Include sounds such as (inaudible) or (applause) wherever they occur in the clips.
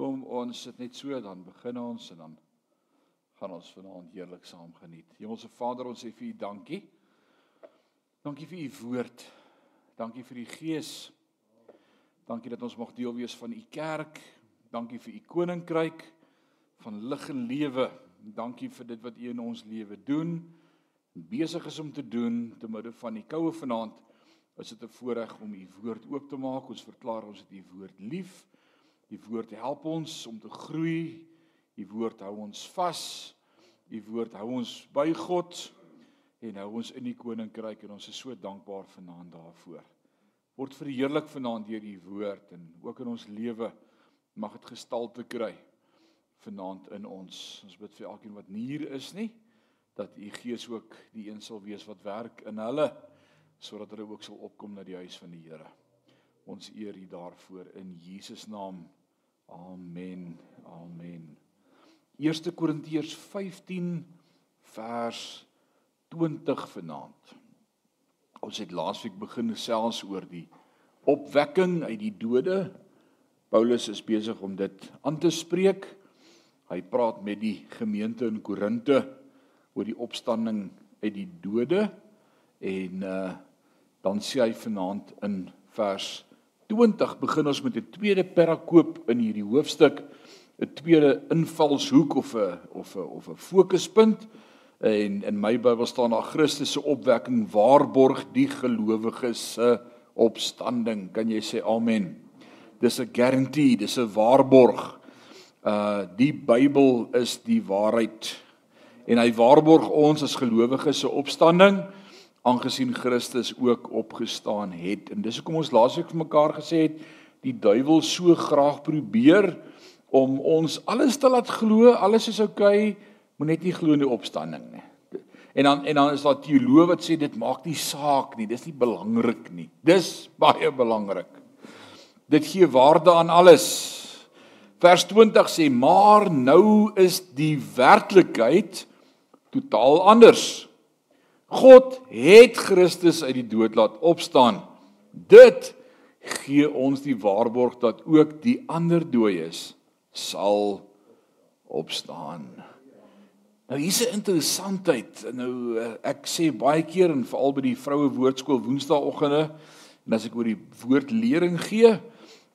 Kom ons sit net so dan begin ons en dan gaan ons vanaand heerlik saam geniet. Hemelse Vader, ons sê vir U dankie. Dankie vir U woord. Dankie vir die Gees. Dankie dat ons mag deel wees van U kerk. Dankie vir U koninkryk van lig en lewe. Dankie vir dit wat U in ons lewe doen en besig is om te doen te midde van die koue vanaand. Is dit 'n voorreg om U woord oop te maak. Ons verklaar ons het U woord lief. Die woord help ons om te groei. Die woord hou ons vas. Die woord hou ons by God en hou ons in die koninkryk en ons is so dankbaar vanaand daarvoor. Word verheerlik vanaand deur die woord en ook in ons lewe mag dit gestalte kry vanaand in ons. Ons bid vir elkeen wat nie hier is nie dat u gees ook die een sal wees wat werk in hulle sodat hulle ook sal opkom na die huis van die Here. Ons eer U daarvoor in Jesus naam. Amen. Amen. 1 Korintiërs 15 vers 20 vanaand. Ons het laasweek begin gesels oor die opwekking uit die dode. Paulus is besig om dit aan te spreek. Hy praat met die gemeente in Korinte oor die opstanding uit die dode en uh dan sê hy vanaand in vers 20 begin ons met 'n tweede perakoop in hierdie hoofstuk, 'n tweede invalshoek of 'n of 'n of 'n fokuspunt. En in my Bybel staan daar Christus se opwekking waarborg die gelowiges se opstanding. Kan jy sê amen? Dis 'n guarantee, dis 'n waarborg. Uh die Bybel is die waarheid. En hy waarborg ons as gelowiges se opstanding aangesien Christus ook opgestaan het. En dis hoekom ons laasweek vir mekaar gesê het die duiwel so graag probeer om ons alles te laat glo, alles is oukei, okay, moet net nie glo in die opstanding nie. En dan en dan is daar teoloë wat sê dit maak nie saak nie, dis nie belangrik nie. Dis baie belangrik. Dit gee waarde aan alles. Vers 20 sê maar nou is die werklikheid totaal anders. God het Christus uit die dood laat opstaan. Dit gee ons die waarborg dat ook die ander dooies sal opstaan. Nou hier's 'n interessantheid. Nou eh, ek sê baie keer en veral by die vroue woordskool woensdaagoggende en as ek oor die woordlering gee,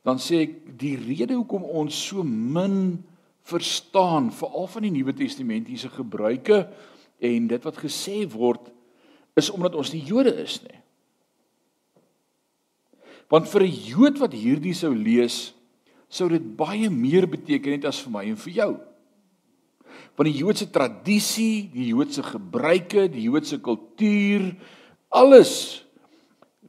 dan sê ek die rede hoekom ons so min verstaan veral van die Nuwe Testamentiese gebruike en dit wat gesê word is omdat ons nie Jode is nie. Want vir 'n Jood wat hierdie sou lees, sou dit baie meer beteken net as vir my en vir jou. Want die Joodse tradisie, die Joodse gebruike, die Joodse kultuur, alles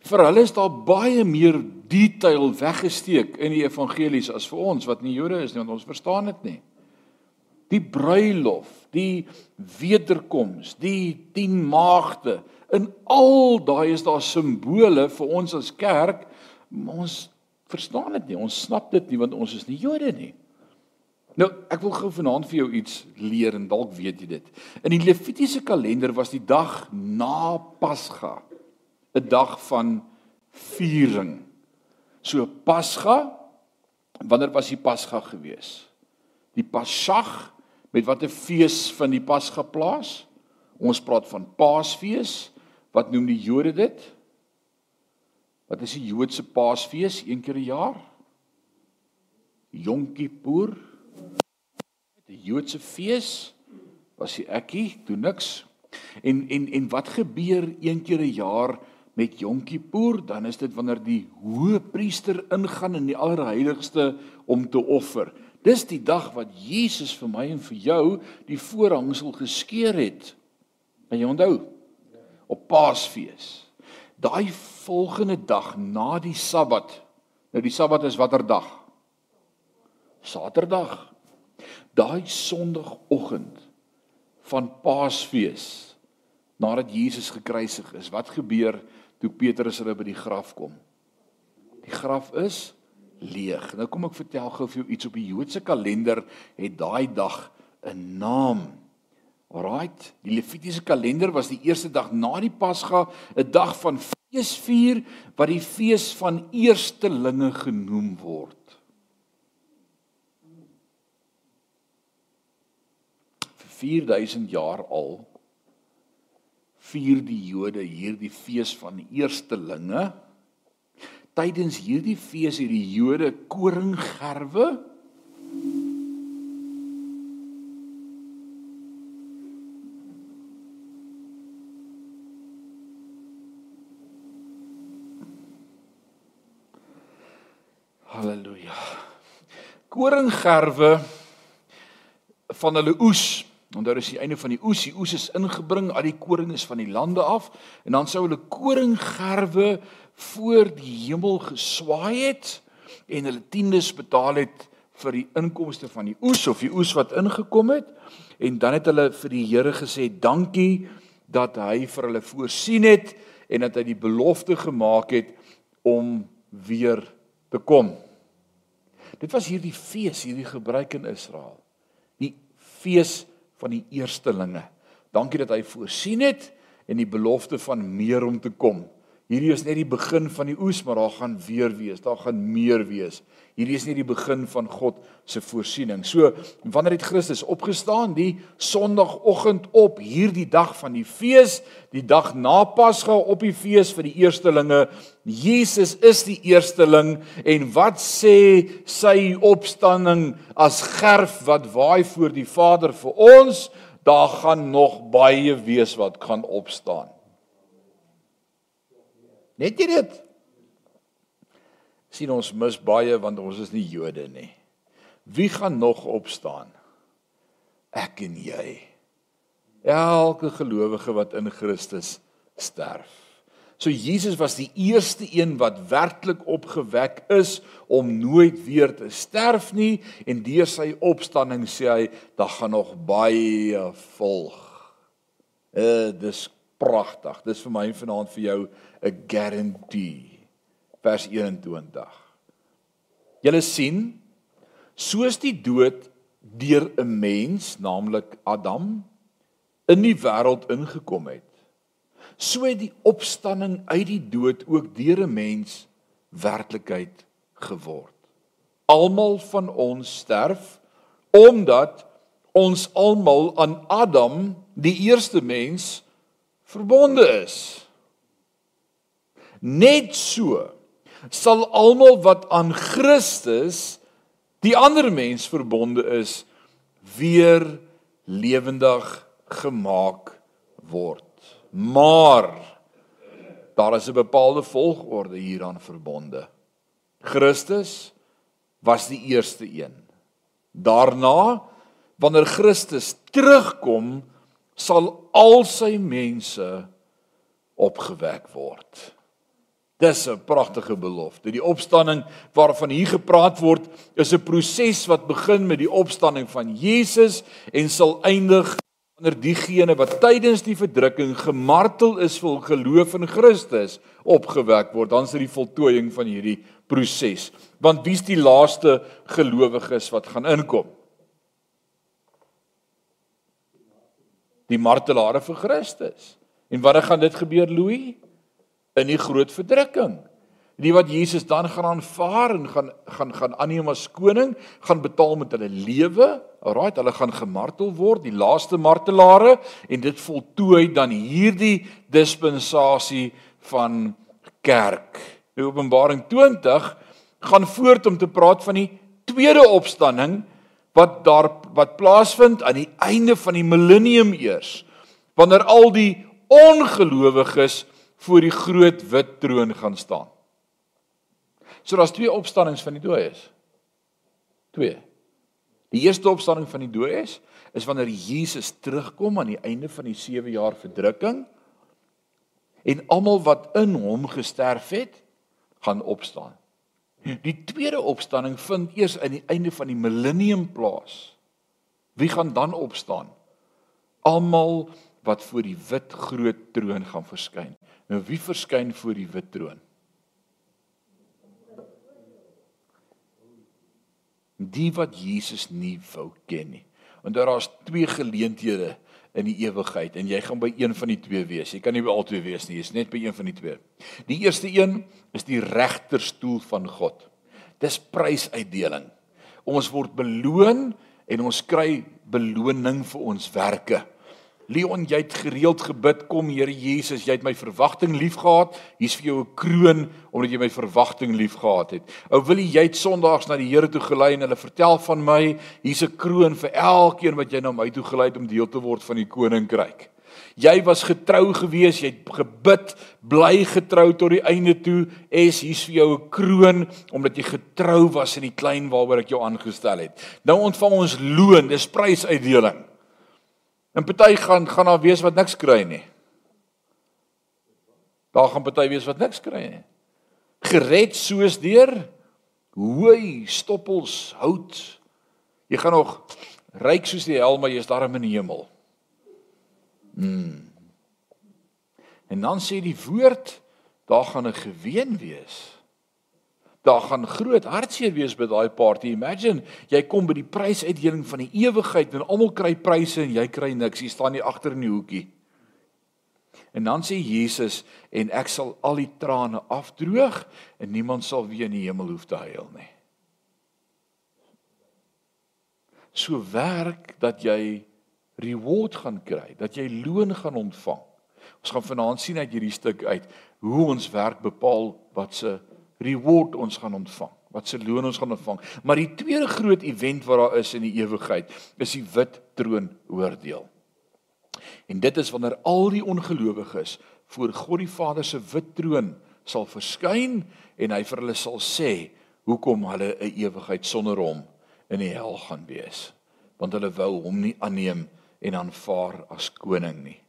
vir hulle is daar baie meer detail weggesteek in die evangelies as vir ons wat nie Jode is nie, want ons verstaan dit nie die bruilof, die wederkoms, die 10 maagde. In al daai is daar simbole vir ons as kerk, maar ons verstaan dit nie. Ons snap dit nie want ons is nie Jode nie. Nou, ek wil gou vanaand vir jou iets leer en dalk weet jy dit. In die Levitiese kalender was die dag na Pasga 'n dag van viering. So Pasga, wanneer was die Pasga gewees? Die Pasag met watter fees van die Pasga plaas? Ons praat van Paasfees. Wat noem die Jode dit? Wat is die Joodse Paasfees een keer 'n jaar? Yom Kippur. Die Joodse fees was die ekkie, doen niks. En en en wat gebeur een keer 'n jaar met Yom Kippur? Dan is dit wanneer die hoëpriester ingaan in die allerheiligste om te offer. Dis die dag wat Jesus vir my en vir jou die voorhangsel geskeur het. Kan jy onthou? Op Paasfees. Daai volgende dag na die Sabbat. Nou die Sabbat is watter dag? Saterdag. Daai Sondagoggend van Paasfees nadat Jesus gekruisig is. Wat gebeur toe Petrus hulle by die graf kom? Die graf is leeg. Nou kom ek vertel gou vir jou iets op die Joodse kalender het daai dag 'n naam. Alraight, die Levitiese kalender was die eerste dag na die Pasga, 'n dag van feesvier wat die fees van eerstelinge genoem word. Vir 4000 jaar al vier die Jode hierdie fees van eerstelinge. Tydens hierdie fees het die Jode koringgerwe Halleluja. Koringgerwe van hulle oes. Onthou is die einde van die oes, die oes is ingebring, al die koring is van die lande af en dan sou hulle koringgerwe voor die hemel geswaai het en hulle tiendes betaal het vir die inkomste van die oes of die oes wat ingekom het en dan het hulle vir die Here gesê dankie dat hy vir hulle voorsien het en dat hy die belofte gemaak het om weer te kom. Dit was hierdie fees, hierdie gebruik in Israel. Die fees van die eerstelinge. Dankie dat hy voorsien het en die belofte van meer om te kom. Hierdie is net die begin van die oes, maar daar gaan weer wees, daar gaan meer wees. Hierdie is nie die begin van God se voorsiening. So, wanneer het Christus opgestaan? Die Sondagoggend op hierdie dag van die fees, die dag na Pasga op die fees vir die eerstelinge. Jesus is die eersteling en wat sê sy opstanding as gerf wat waai voor die Vader vir ons? Daar gaan nog baie wees wat gaan opstaan. Net jy dit? sien ons mis baie want ons is nie Jode nie. Wie gaan nog opstaan? Ek en jy. Elke gelowige wat in Christus sterf. So Jesus was die eerste een wat werklik opgewek is om nooit weer te sterf nie en deur sy opstanding sê hy daar gaan nog baie volg. Uh dis pragtig. Dis vir my vanaand vir jou 'n guarantee. Vers 21. Julle sien, soos die dood deur 'n mens, naamlik Adam, in die wêreld ingekom het, so het die opstanding uit die dood ook deur 'n mens werklikheid geword. Almal van ons sterf omdat ons almal aan Adam, die eerste mens, verbonde is. Net so sal almal wat aan Christus die ander mens verbonde is weer lewendig gemaak word. Maar daar is 'n bepaalde volgorde hieraan verbonde. Christus was die eerste een. Daarna wanneer Christus terugkom, sal al sy mense opgewek word. Dis 'n pragtige belofte. Die opstanding waarvan hier gepraat word, is 'n proses wat begin met die opstanding van Jesus en sal eindig wanneer diegene wat tydens die verdrukking gemartel is vir geloof in Christus opgewek word. Dan is dit die voltooiing van hierdie proses. Want wie's die laaste gelowiges wat gaan inkom? die martelare vir Christus. En wanneer gaan dit gebeur, Louis? In die groot verdrukking. Die wat Jesus dan gaan aanvaar en gaan gaan gaan aanneem as koning, gaan betaal met hulle lewe. Alraai, hulle gaan gemartel word, die laaste martelare en dit voltooi dan hierdie dispensasie van kerk. Die Openbaring 20 gaan voort om te praat van die tweede opstanding wat daar wat plaasvind aan die einde van die millennium eers wanneer al die ongelowiges voor die groot wit troon gaan staan. So daar's twee opstandings van die dooies. Twee. Die eerste opstanding van die dooies is wanneer Jesus terugkom aan die einde van die 7 jaar verdrukking en almal wat in hom gesterf het, gaan opstaan. Die tweede opstanding vind eers aan die einde van die millennium plaas. Wie gaan dan opstaan? Almal wat voor die wit groot troon gaan verskyn. Nou wie verskyn voor die wit troon? Die wat Jesus nie wou ken nie. Want daar is twee geleenthede in die ewigheid en jy gaan by een van die twee wees. Jy kan nie by al twee wees nie, jy's net by een van die twee. Die eerste een is die regterstoel van God. Dis prysuitdeling. Ons word beloon en ons kry beloning vir ons werke. Leon, jy het gereeld gebid, kom Here Jesus, jy het my verwagting liefgehad. Hier's vir jou 'n kroon omdat jy my verwagting liefgehad het. Ou wil jy het Sondags na die Here toe gelei en hulle vertel van my, hier's 'n kroon vir elkeen wat jy na my toe gelei het om deel te word van die koninkryk. Jy was getrou geweest, jy het gebid, bly getrou tot die einde toe. Es hier's vir jou 'n kroon omdat jy getrou was in die klein waaroor ek jou aangestel het. Nou ontvang ons loon, dis prysuitdeling. En party gaan gaan daar wees wat niks kry nie. Daar gaan party wees wat niks kry nie. Gered soos deur hooi stoppels hout. Jy gaan nog ryk soos die hel, maar jy's daar in die hemel. Hmm. En dan sê die woord, daar gaan 'n geween wees. Daar gaan groot hartseer wees by daai party. Imagine, jy kom by die prysuitdeling van die ewigheid en almal kry pryse en jy kry niks. Jy staan nie agter in die hoekie. En dan sê Jesus en ek sal al die trane afdroog en niemand sal weer in die hemel hoef te huil nie. So werk dat jy reward gaan kry, dat jy loon gaan ontvang. Ons gaan vanaand sien uit hierdie stuk uit hoe ons werk bepaal wat se reward ons gaan ontvang, wat se loon ons gaan ontvang. Maar die tweede groot event wat daar is in die ewigheid, is die wit troon oordeel. En dit is wanneer al die ongelowiges voor God die Vader se wit troon sal verskyn en hy vir hulle sal sê hoekom hulle 'n ewigheid sonder hom in die hel gaan wees want hulle wou hom nie aanneem en aanvaar as koning nie.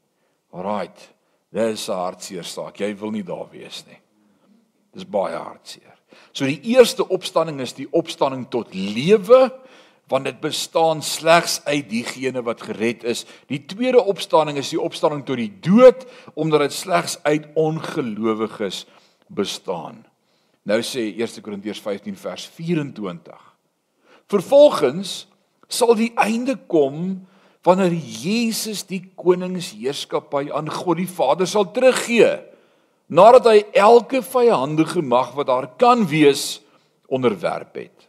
Alraight. Dis 'n hartseer saak. Jy wil nie daar wees nie. Dis baie hartseer. So die eerste opstanding is die opstanding tot lewe want dit bestaan slegs uit diegene wat gered is. Die tweede opstanding is die opstanding tot die dood omdat dit slegs uit ongelowiges bestaan. Nou sê 1 Korintiërs 15 vers 24. Vervolgens sal die einde kom wanneer Jesus die koningsheerskappy aan God die Vader sal teruggee nadat hy elke vyandige mag wat daar kan wees onderwerp het.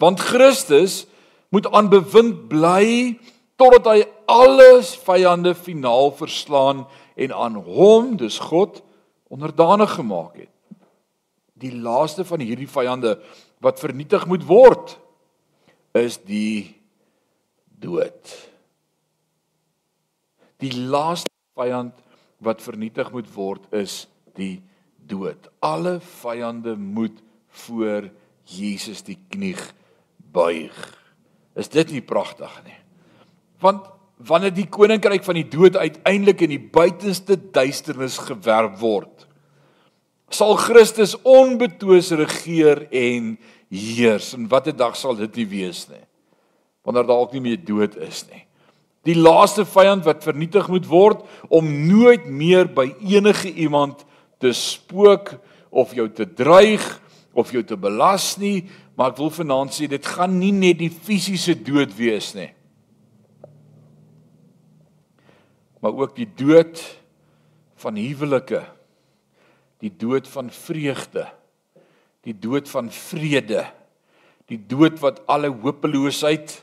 Want Christus moet aan bewind bly totdat hy alles vyande finaal verslaan en aan hom, dis God, onderdanig gemaak het. Die laaste van hierdie vyande wat vernietig moet word is die dood die laaste vyand wat vernietig moet word is die dood. Alle vyande moet voor Jesus die knie buig. Is dit nie pragtig nie? Want wanneer die koninkryk van die dood uiteindelik in die buitenste duisternis gewerp word, sal Christus onbetwis regeer en heers. En watter dag sal dit nie wees nie? Wanneer dalk nie meer dood is nie die laaste vyand wat vernietig moet word om nooit meer by enige iemand te spook of jou te dreig of jou te belas nie, maar ek wil vanaand sê dit gaan nie net die fisiese dood wees nie. Maar ook die dood van huwelike, die dood van vreugde, die dood van vrede, die dood wat alle hopeloosheid,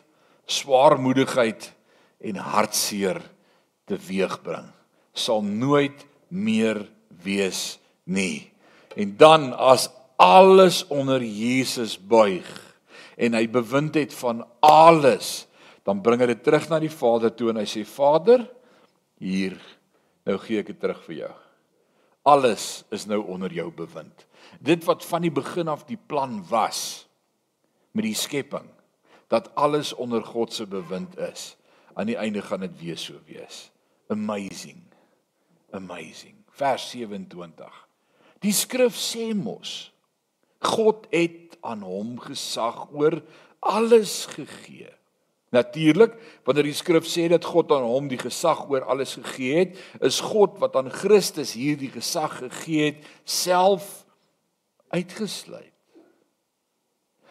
swaarmoedigheid en hartseer teweegbring sal nooit meer wees nie. En dan as alles onder Jesus buig en hy bewind het van alles, dan bring hy dit terug na die Vader toe en hy sê Vader, hier nou gee ek dit terug vir jou. Alles is nou onder jou bewind. Dit wat van die begin af die plan was met die skepping dat alles onder God se bewind is aan die einde gaan dit weer so wees. Amazing. Amazing. Vers 27. Die skrif sê mos God het aan hom gesag oor alles gegee. Natuurlik, wanneer die skrif sê dat God aan hom die gesag oor alles gegee het, is God wat aan Christus hierdie gesag gegee het, self uitgesluit.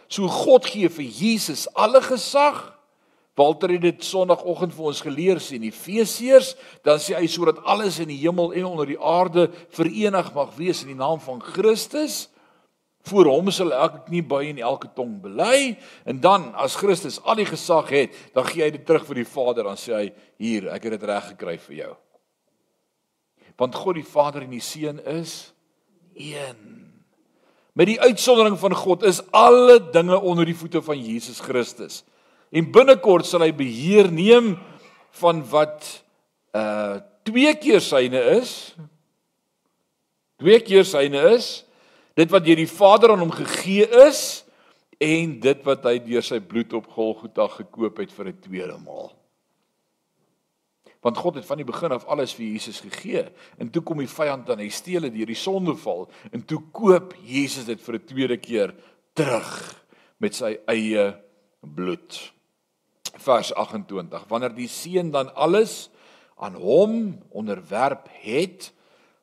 So God gee vir Jesus alle gesag Walter het dit Sondagoggend vir ons geleer sien Efesiërs, dan sê hy sodat alles in die hemel en onder die aarde verenig mag wees in die naam van Christus. Voor hom sal elke knie buig en elke tong bely en dan as Christus al die gesag het, dan gee hy dit terug vir die Vader dan sê hy hier, ek het dit reg gekry vir jou. Want God die Vader en die Seun is een. Met die uitsondering van God is alle dinge onder die voete van Jesus Christus. En binnekort sal hy beheer neem van wat uh twee keer syne is. Twee keer syne is dit wat deur die Vader aan hom gegee is en dit wat hy deur sy bloed op Golgotha gekoop het vir 'n tweede maal. Want God het van die begin af alles vir Jesus gegee en toe kom die vyand dan hy steel dit deur die sondeval en toe koop Jesus dit vir 'n tweede keer terug met sy eie bloed. Vers 28. Wanneer die seun dan alles aan hom onderwerp het,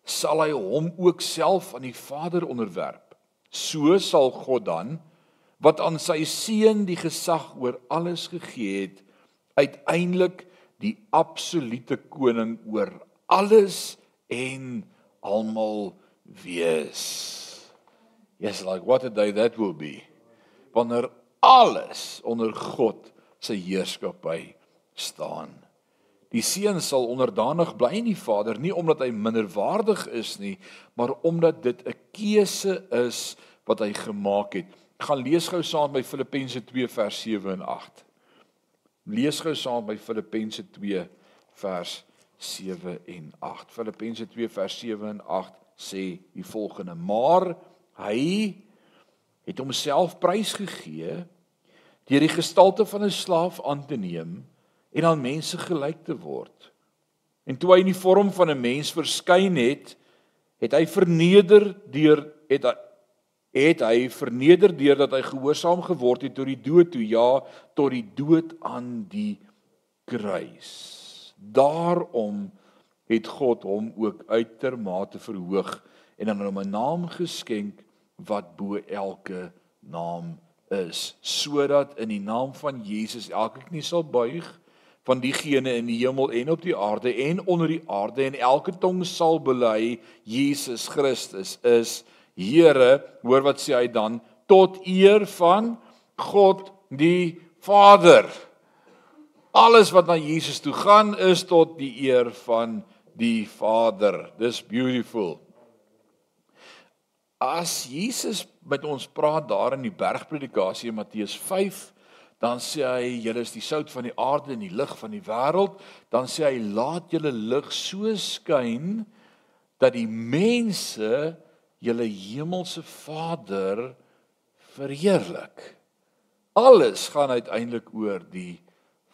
sal hy hom ook self aan die Vader onderwerp. So sal God dan wat aan sy seun die gesag oor alles gegee het, uiteindelik die absolute koning oor alles en almal wees. Yes, like what a day that will be. Wanneer alles onder God se heerskappy staan. Die seun sal onderdanig bly aan die Vader nie omdat hy minderwaardig is nie, maar omdat dit 'n keuse is wat hy gemaak het. Ek gaan lees gou saam by Filippense 2 vers 7 en 8. Lees gou saam by Filippense 2 vers 7 en 8. Filippense 2 vers 7 en 8 sê die volgende: Maar hy het homself prysgegee deur die gestalte van 'n slaaf aan te neem en aan mense gelyk te word. En toe hy in die vorm van 'n mens verskyn het, het hy verneder deur het het hy verneder deur dat hy gehoorsaam geword het tot die dood toe ja tot die dood aan die kruis. Daarom het God hom ook uitermate verhoog en aan hom 'n naam geskenk wat bo elke naam is sodat in die naam van Jesus elke knie sal buig van diegene in die hemel en op die aarde en onder die aarde en elke tong sal bely Jesus Christus is Here. Hoor wat sê hy dan? Tot eer van God die Vader. Alles wat na Jesus toe gaan is tot die eer van die Vader. Dis beautiful as Jesus met ons praat daar in die bergpredikasie in Matteus dan sê hy julle is die sout van die aarde en die lig van die wêreld. Dan sê hy laat julle lig so skyn dat die mense julle hemelse Vader verheerlik. Alles gaan uiteindelik oor die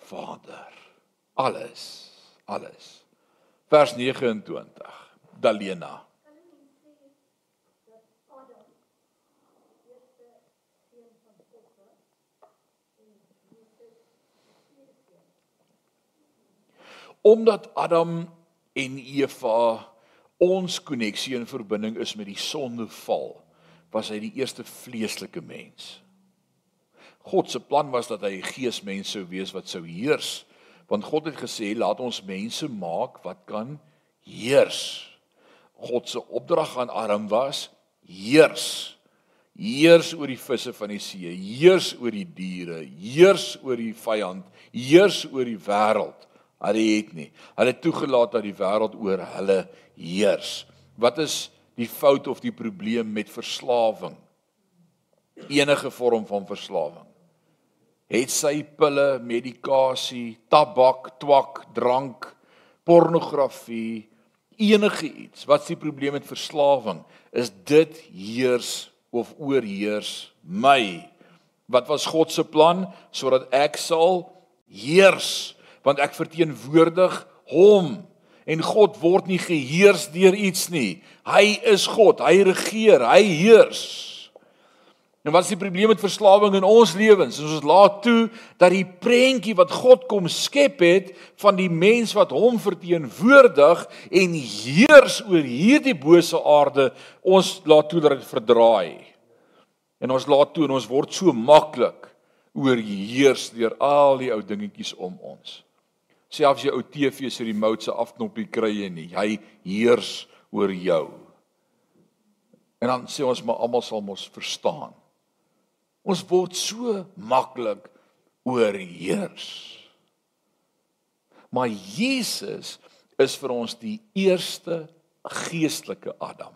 Vader. Alles alles. Vers 29 Dalena omdat Adam en Eva ons koneksie en verbinding is met die sondeval, was hy die eerste vleeslike mens. God se plan was dat hy 'n geesmens sou wees wat sou heers, want God het gesê laat ons mense maak wat kan heers. God se opdrag aan Adam was heers. Heers oor die visse van die see, heers oor die diere, heers oor die vyand, heers oor die wêreld. Hulle het nie. Hulle het toegelaat dat die wêreld oor hulle heers. Wat is die fout of die probleem met verslawing? Enige vorm van verslawing. Het sy pille, medikasie, tabak, twak, drank, pornografie, enige iets. Wat's die probleem met verslawing? Is dit heers of oorheers my? Wat was God se plan sodat ek sal heers? Want ek verteenwoordig hom en God word nie geheers deur iets nie. Hy is God, hy regeer, hy heers. En wat is die probleem met verslawing in ons lewens? Ons laat toe dat die prentjie wat God kom skep het van die mens wat hom verteenwoordig en heers oor hierdie bose aarde, ons laat toe dat dit verdraai. En ons laat toe en ons word so maklik oorheers deur al die ou dingetjies om ons selfs jou ou TV se remote se afknoppie kry jy nie. Hy heers oor jou. En dan sê ons maar almal sal mos verstaan. Ons word so maklik oorheers. Maar Jesus is vir ons die eerste geestelike Adam.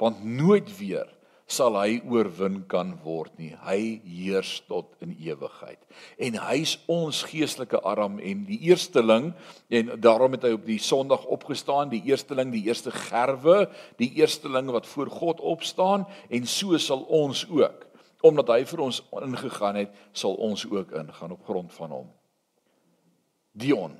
Want nooit weer sal hy oorwin kan word nie. Hy heers tot in ewigheid. En hy's ons geestelike arm en die eersteling en daarom het hy op die Sondag opgestaan, die eersteling, die eerste gerwe, die eersteling wat voor God opstaan en so sal ons ook. Omdat hy vir ons ingegaan het, sal ons ook ingaan op grond van hom. Dion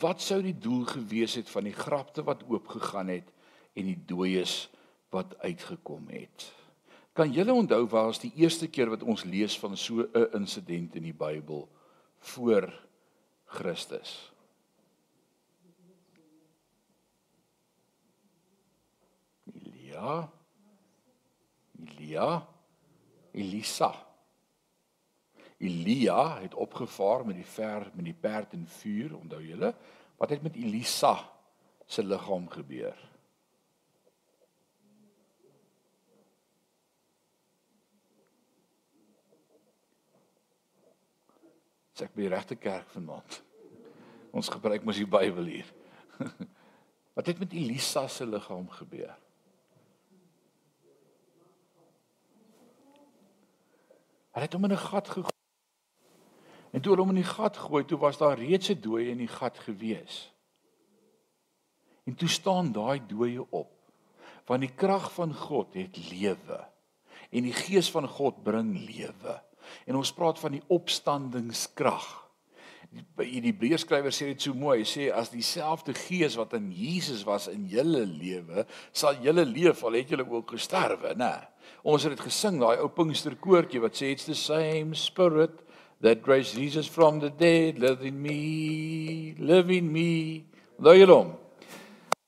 wat sou die doel gewees het van die grafte wat oopgegaan het en die dooies wat uitgekom het? Kan julle onthou waar was die eerste keer wat ons lees van so 'n insident in die Bybel voor Christus? Elia Elia Elisa Elia het opgevaar met die ver met die perd en vuur, onthou julle? Wat het met Elisa se liggaam gebeur? Sê by die regte kerk vanaand. Ons gebruik mos die Bybel hier. (laughs) Wat het met Elisa se liggaam gebeur? Hy het hom in 'n gat gegooi. En toe hulle hom in die gat gooi, toe was daar reeds 'n dooie in die gat gewees. En toe staan daai dooie op. Want die krag van God het lewe. En die gees van God bring lewe. En ons praat van die opstandingskrag. Die Hebreërskrywer sê dit so mooi, hy sê as dieselfde gees wat in Jesus was in julle lewe, sal julle leef al het julle ook gesterwe, né? Ons het dit gesing, daai ou Pinksterkoortjie wat sê it's the same spirit that raised Jesus from the dead, live in me, live in me. Daai hom.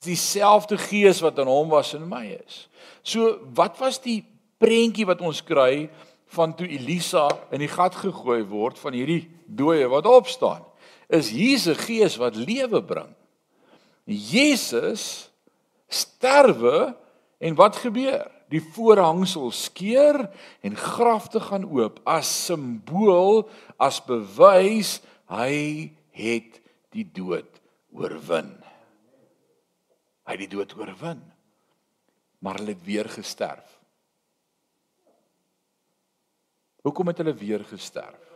Dieselfde gees wat in hom was in my is. So wat was die prentjie wat ons kry van toe Elisa in die gat gegooi word van hierdie dooie wat opstaan? Is Jesus gees wat lewe bring. Jesus sterwe en wat gebeur? Die voorhangsel skeur en grafte gaan oop as simbool as bewys hy het die dood oorwin. Hy het die dood oorwin. Maar hulle het weer gesterf. Hoekom het hulle weer gesterf?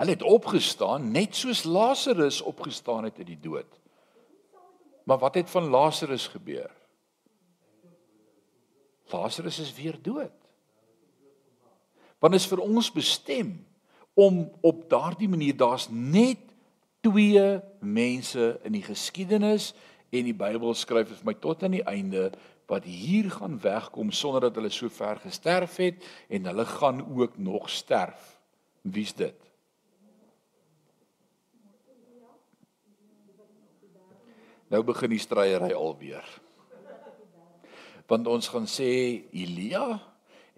Hulle het opgestaan net soos Lazarus opgestaan het uit die dood. Maar wat het van Lazarus gebeur? Lazarus is weer dood. Want is vir ons bestem om op daardie manier daar's net twee mense in die geskiedenis en die Bybel skryf vir my tot aan die einde wat hier gaan wegkom sonder dat hulle so ver gesterf het en hulle gaan ook nog sterf. Wie's dit? Nou begin die stryery alweer want ons gaan sê Elia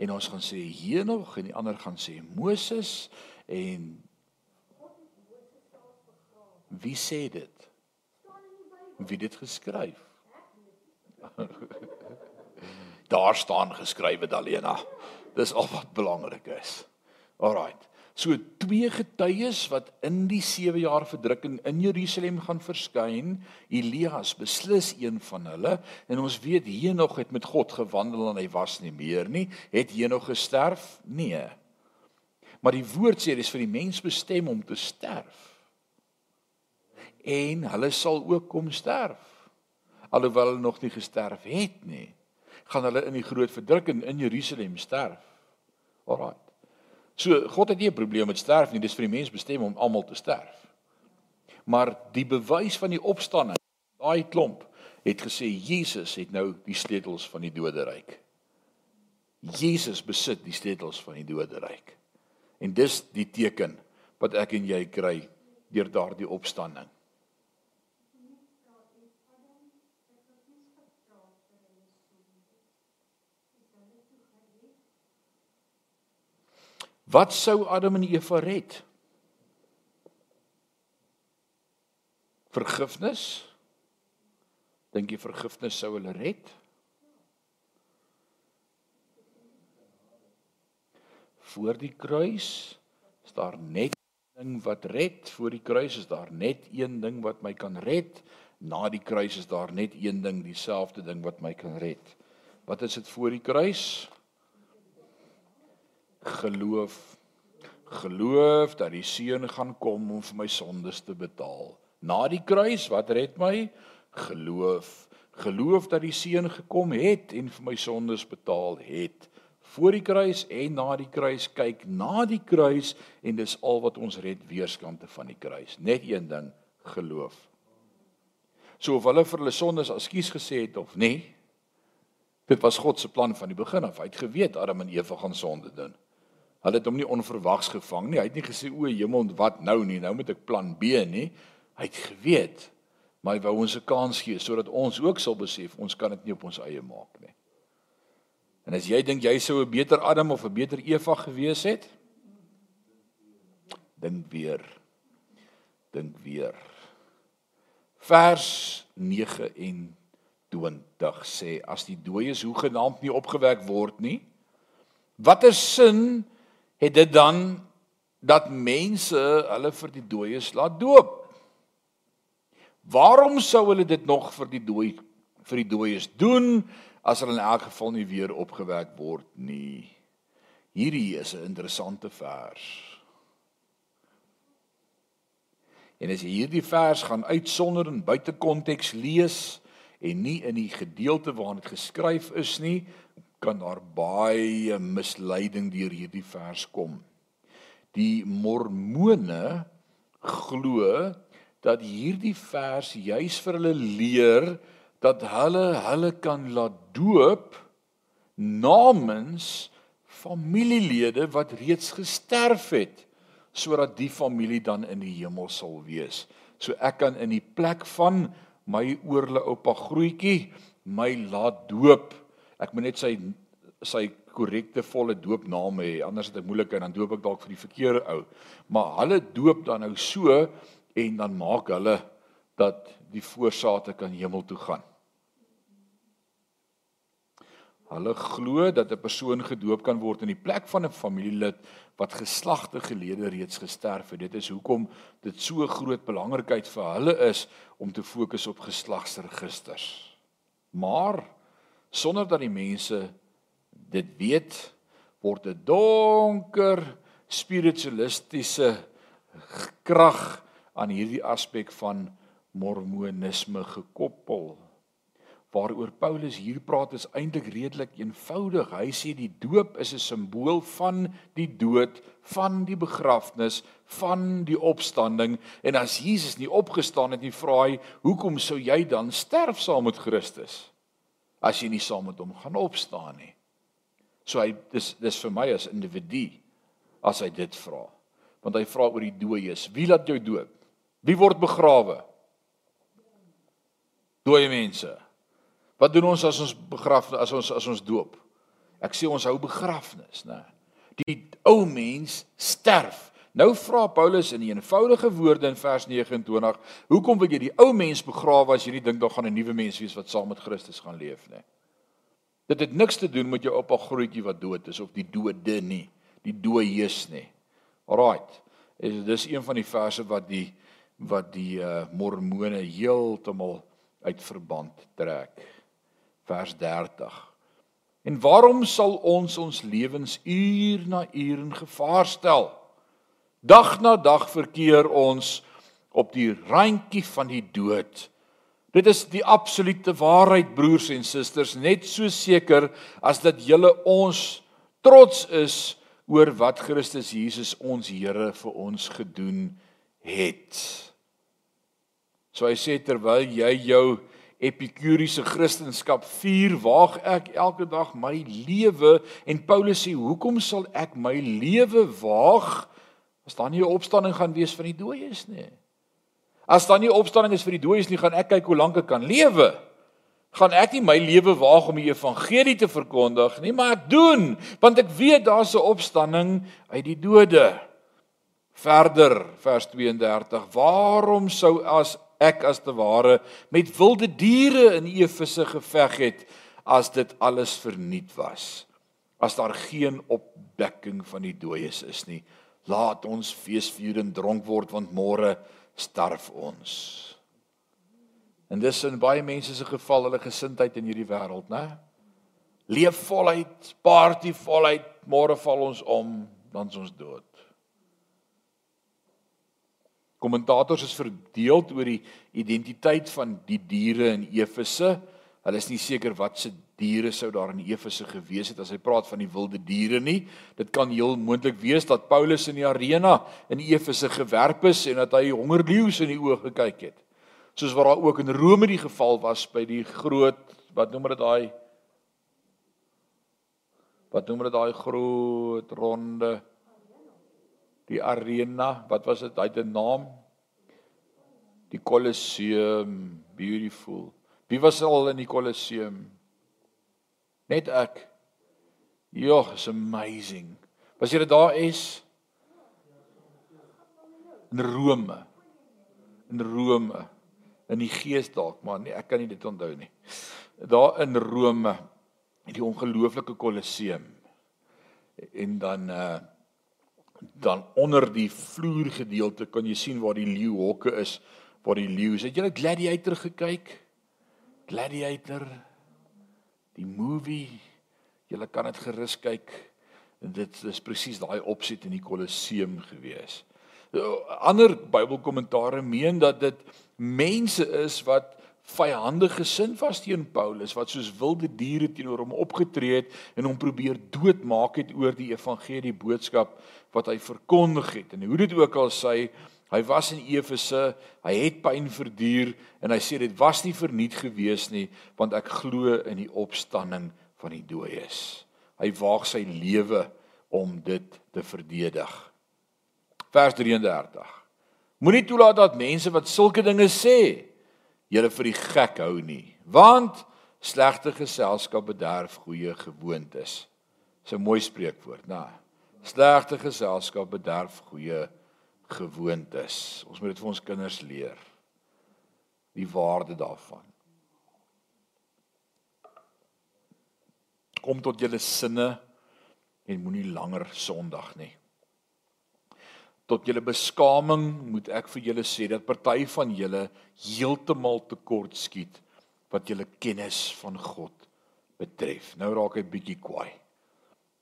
en ons gaan sê Henog en die ander gaan sê Moses en wie sê dit? Wie dit geskryf? (laughs) Daar staan geskrywe Dalena. Dis al wat belangrik is. Alraight. So twee getuies wat in die 7 jaar verdrukking in Jerusalem gaan verskyn. Elias beslis een van hulle en ons weet Henog het met God gewandel en hy was nie meer nie. Het Henog gesterf? Nee. Maar die woord sê dis vir die mens bestem om te sterf. En hulle sal ook kom sterf. Alhoewel hulle nog nie gesterf het nie, gaan hulle in die groot verdrukking in Jerusalem sterf. Alraai. So God het nie 'n probleem met sterf nie, dis vir die mens bestem om almal te sterf. Maar die bewys van die opstanding, daai klomp het gesê Jesus het nou die sleutels van die doderyk. Jesus besit die sleutels van die doderyk. En dis die teken wat ek en jy kry deur daardie opstanding. Wat sou Adam en Eva red? Vergifnis? Dink jy vergifnis sou hulle red? Voor die kruis is daar net ding wat red. Voor die kruis is daar net een ding wat my kan red. Na die kruis is daar net een ding, dieselfde ding wat my kan red. Wat is dit voor die kruis? Geloof geloof dat die seun gaan kom om vir my sondes te betaal. Na die kruis, wat red my? Geloof. Geloof dat die seun gekom het en vir my sondes betaal het. Voor die kruis en na die kruis kyk na die kruis en dis al wat ons red weerskante van die kruis. Net een ding, geloof. So of hulle vir hulle sondes ekskuus gesê het of nie, dit was God se plan van die begin af. Hy het geweet Adam en Eva gaan sonde doen. Hulle het hom nie onverwags gevang nie. Hy het nie gesê o, hemel, wat nou nie? Nou moet ek plan B nie. Hy het geweet. Maar hy wou ons 'n kans gee sodat ons ook sal besef ons kan dit nie op ons eie maak nie. En as jy dink jy sou 'n beter Adam of 'n beter Eva gewees het, dink weer. Dink weer. Vers 29 sê as die dooies hoegenaamd nie opgewek word nie, watter sin het dit dan dat mense hulle vir die dooies laat doop. Waarom sou hulle dit nog vir die dooi vir die dooies doen as hulle in elk geval nie weer opgewek word nie? Hierdie is 'n interessante vers. En as jy hierdie vers gaan uitsonder en buite konteks lees en nie in die gedeelte waarin dit geskryf is nie, kan daar baie misleiding deur hierdie vers kom. Die mormone glo dat hierdie vers juis vir hulle leer dat hulle hulle kan laat doop namens familielede wat reeds gesterf het sodat die familie dan in die hemel sal wees. So ek kan in die plek van my oorle oupa grootjie my laat doop ek moet net sy sy korrekte volle doopnaam hê anders het ek moeilikheid dan doop ek dalk vir die verkeerde ou maar hulle doop dan nou so en dan maak hulle dat die voorsate kan hemel toe gaan Hulle glo dat 'n persoon gedoop kan word in die plek van 'n familielid wat geslagte gelede reeds gesterf het. Dit is hoekom dit so groot belangrikheid vir hulle is om te fokus op geslagsregisters. Maar sonder dat die mense dit weet word 'n donker spiritualistiese krag aan hierdie aspek van mormonisme gekoppel. Waaroor Paulus hier praat is eintlik redelik eenvoudig. Hy sê die doop is 'n simbool van die dood, van die begrafnis, van die opstanding en as Jesus nie opgestaan het nie, vra hy, "Hoekom sou jy dan sterf saam met Christus?" As jy nie saam met hom gaan opstaan nie. So hy dis dis vir my as individu as hy dit vra. Want hy vra oor die dooies. Wie laat jou dood? Wie word begrawe? Dooie mense. Wat doen ons as ons begraf as ons as ons doop? Ek sê ons hou begrafnis, né? Die ou mens sterf. Nou vra Paulus in eenvoudige woorde in vers 29, hoekom wil jy die ou mens begrawe as jy nie dink daar gaan 'n nuwe mens wees wat saam met Christus gaan leef nie? Dit het niks te doen met jou oupa grootjie wat dood is of die dode nie, die dooies nie. Alraight. Is dis een van die verse wat die wat die uh, mormone heeltemal uit verband trek. Vers 30. En waarom sal ons ons lewens uur na uur in gevaar stel? Dag na dag verkeer ons op die randjie van die dood. Dit is die absolute waarheid broers en susters, net so seker as dat julle ons trots is oor wat Christus Jesus ons Here vir ons gedoen het. So hy sê terwyl jy jou epikuriese kristendom vier, waag ek elke dag my lewe en Paulus sê, "Hoekom sal ek my lewe waag as daar nie 'n opstanding gaan wees van die dooies nie?" As daar nie opstanding is vir die dooies nie, gaan ek kyk hoe lank ek kan lewe. Gaan ek nie my lewe waag om die evangelie te verkondig nie, maar ek doen, want ek weet daar's 'n opstanding uit die dode. Verder vers 32. Waarom sou as ek as te ware met wilde diere in Efese geveg het as dit alles verniet was. As daar geen opwekking van die dooies is nie, laat ons feesvier en dronk word want môre sterf ons. En dis in baie mense se geval hulle gesindheid in hierdie wêreld, né? Leef voluit, party voluit, môre val ons om, dan is ons dood. Kommentators is verdeel oor die identiteit van die diere in Efese. Hulle is nie seker wat se diere sou daar in Efese gewees het as hy praat van die wilde diere nie. Dit kan heel moontlik wees dat Paulus in die arena in Efese gewerp is en dat hy hongerleeu's in die oë gekyk het. Soos wat daar ook in Rome die geval was by die groot wat noem dit daai wat noem dit daai groot ronde die arena, wat was dit? Hy het 'n naam. Die Colosseum, beautiful. Wie was al in die Colosseum? Net ek. Ja, it's amazing. Was jy daar is? In Rome. In Rome. In die gees dalk, maar nee, ek kan nie dit onthou nie. Daar in Rome, die ongelooflike Colosseum. En dan uh dan onder die vloergedeelte kan jy sien waar die leeuhokke is, waar die leeu is. Het jy Gladiator gekyk? Gladiator die movie. Jy kan dit gerus kyk. Dit is presies daai opset in die Kolosseum gewees. Ander Bybelkommentare meen dat dit mense is wat vyandig gesind was teen Paulus wat soos wilde diere teenoor hom opgetree het en hom probeer doodmaak het oor die evangelie boodskap wat hy verkondig het. En hoe dit ook al sê, hy was in Efese, hy het pyn verduur en hy sê dit was nie verniet gewees nie want ek glo in die opstanding van die dooies. Hy waag sy lewe om dit te verdedig. Vers 33. Moenie toelaat dat mense wat sulke dinge sê julle vir die gek hou nie, want slegte geselskap bederf goeie gewoontes. Dis 'n mooi spreekwoord, né? Slegte geselskap bederf goeie gewoontes. Ons moet dit vir ons kinders leer. Die waarde daarvan. Kom tot julle sinne en moenie langer sondig nie tot julle beskaming moet ek vir julle sê dat party van julle heeltemal tekort skiet wat julle kennis van God betref. Nou raak hy bietjie kwaai.